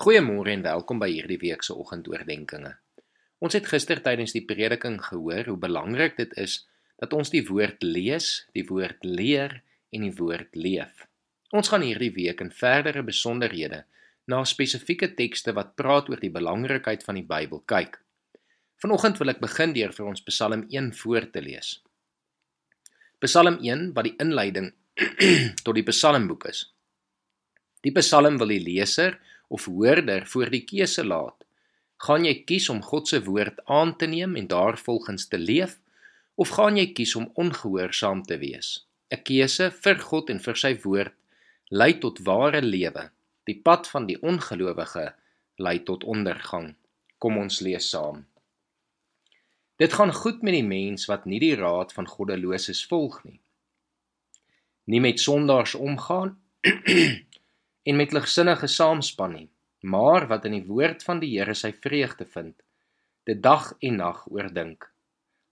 Goeiemôre en welkom by hierdie week se oggendoordenkings. Ons het gister tydens die prediking gehoor hoe belangrik dit is dat ons die woord lees, die woord leer en die woord leef. Ons gaan hierdie week in verdere besonderhede na spesifieke tekste wat praat oor die belangrikheid van die Bybel kyk. Vanoggend wil ek begin deur vir ons Psalm 1 voor te lees. Psalm 1 wat die inleiding tot die Psalmboek is. Die Psalm wil die leser of hoorder voor die keuse laat. Gaan jy kies om God se woord aan te neem en daarvolgens te leef of gaan jy kies om ongehoorsaam te wees? 'n Keuse vir God en vir sy woord lei tot ware lewe. Die pad van die ongelowige lei tot ondergang. Kom ons lees saam. Dit gaan goed met die mens wat nie die raad van goddeloses volg nie. Nie met sondaars omgaan en met ligsinnige saamspan nie, maar wat in die woord van die Here sy vreugde vind, dit dag en nag oordink.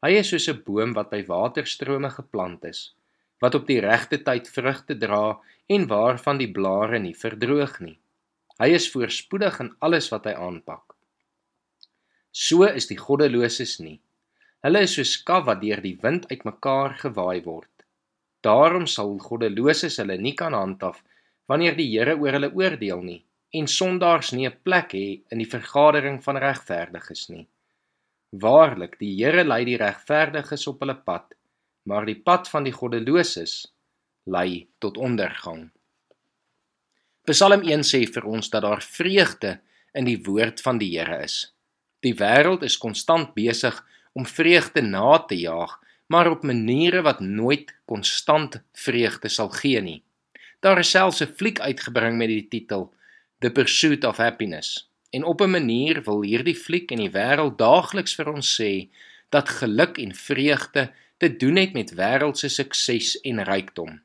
Hy is soos 'n boom wat by waterstrome geplant is, wat op die regte tyd vrugte dra en waarvan die blare nie verdroog nie. Hy is voorspoedig in alles wat hy aanpak. So is die goddeloses nie. Hulle is soos kaf wat deur die wind uitmekaar gewaai word. Daarom sal goddeloses hulle nie kan handhaaf wanneer die Here oor hulle oordeel nie en sondaars nie 'n plek hê in die vergadering van regverdiges nie. Waarlik, die Here lei die regverdiges op hulle pad, maar die pad van die goddeloses lei tot ondergang. Psalm 1 sê vir ons dat daar vreugde in die woord van die Here is. Die wêreld is konstant besig om vreugde na te jaag, maar op maniere wat nooit konstant vreugde sal gee nie. Daar is selfs 'n fliek uitgebring met die titel The Pursuit of Happiness. En op 'n manier wil hierdie fliek en die wêreld daagliks vir ons sê dat geluk en vreugde te doen het met wêreldse sukses en rykdom.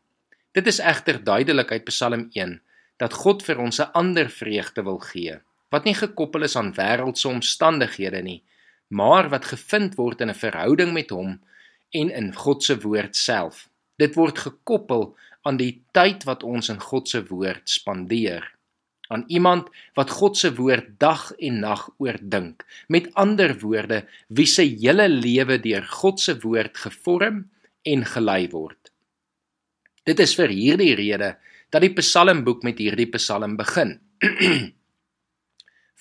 Dit is egter duidelik uit Psalm 1 dat God vir ons 'n ander vreugde wil gee, wat nie gekoppel is aan wêreldse omstandighede nie, maar wat gevind word in 'n verhouding met hom en in God se woord self. Dit word gekoppel aan die tyd wat ons in God se woord spandeer. Aan iemand wat God se woord dag en nag oordink. Met ander woorde wie se hele lewe deur God se woord gevorm en gelei word. Dit is vir hierdie rede dat die psalmboek met hierdie psalm begin.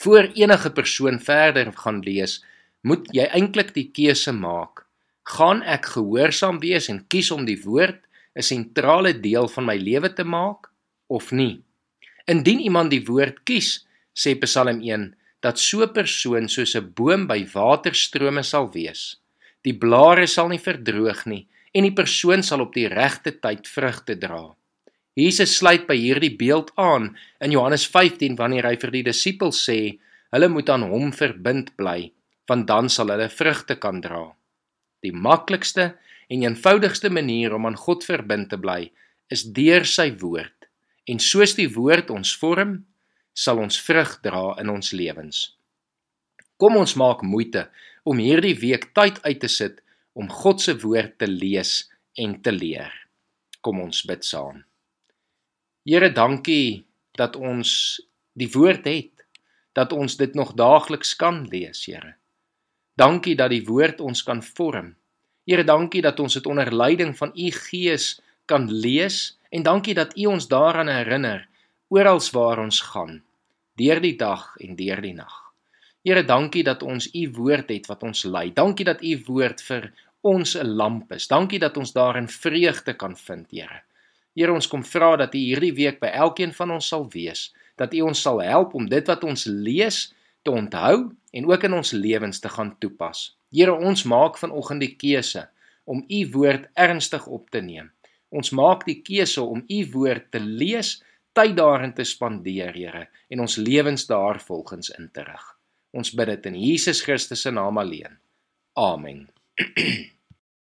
Voor enige persoon verder gaan lees moet jy eintlik die keuse maak gaan ek gehoorsaam wees en kies om die woord 'n sentrale deel van my lewe te maak of nie. Indien iemand die woord kies, sê Psalm 1, dat so 'n persoon soos 'n boom by waterstrome sal wees. Die blare sal nie verdroog nie en die persoon sal op die regte tyd vrugte dra. Jesus sluit by hierdie beeld aan in Johannes 15 wanneer hy vir die disippels sê, hulle moet aan hom verbind bly, want dan sal hulle vrugte kan dra. Die maklikste en eenvoudigste manier om aan God verbind te bly is deur sy woord. En soos die woord ons vorm, sal ons vrug dra in ons lewens. Kom ons maak moeite om hierdie week tyd uit te sit om God se woord te lees en te leer. Kom ons bid saam. Here, dankie dat ons die woord het, dat ons dit nog daagliks kan lees, Here. Dankie dat die woord ons kan vorm Here, dankie dat ons dit onder leiding van u Gees kan lees en dankie dat u ons daaraan herinner oral waar ons gaan, deur die dag en deur die nag. Here, dankie dat ons u woord het wat ons lei. Dankie dat u woord vir ons 'n lamp is. Dankie dat ons daarin vreugde kan vind, Here. Here, ons kom vra dat u hierdie week by elkeen van ons sal wees, dat u ons sal help om dit wat ons lees te onthou en ook in ons lewens te gaan toepas. Here, ons maak vanoggend die keuse om u woord ernstig op te neem. Ons maak die keuse om u woord te lees, tyd daarin te spandeer, Here, en ons lewens daarvolgens in te rig. Ons bid dit in Jesus Christus se naam alleen. Amen.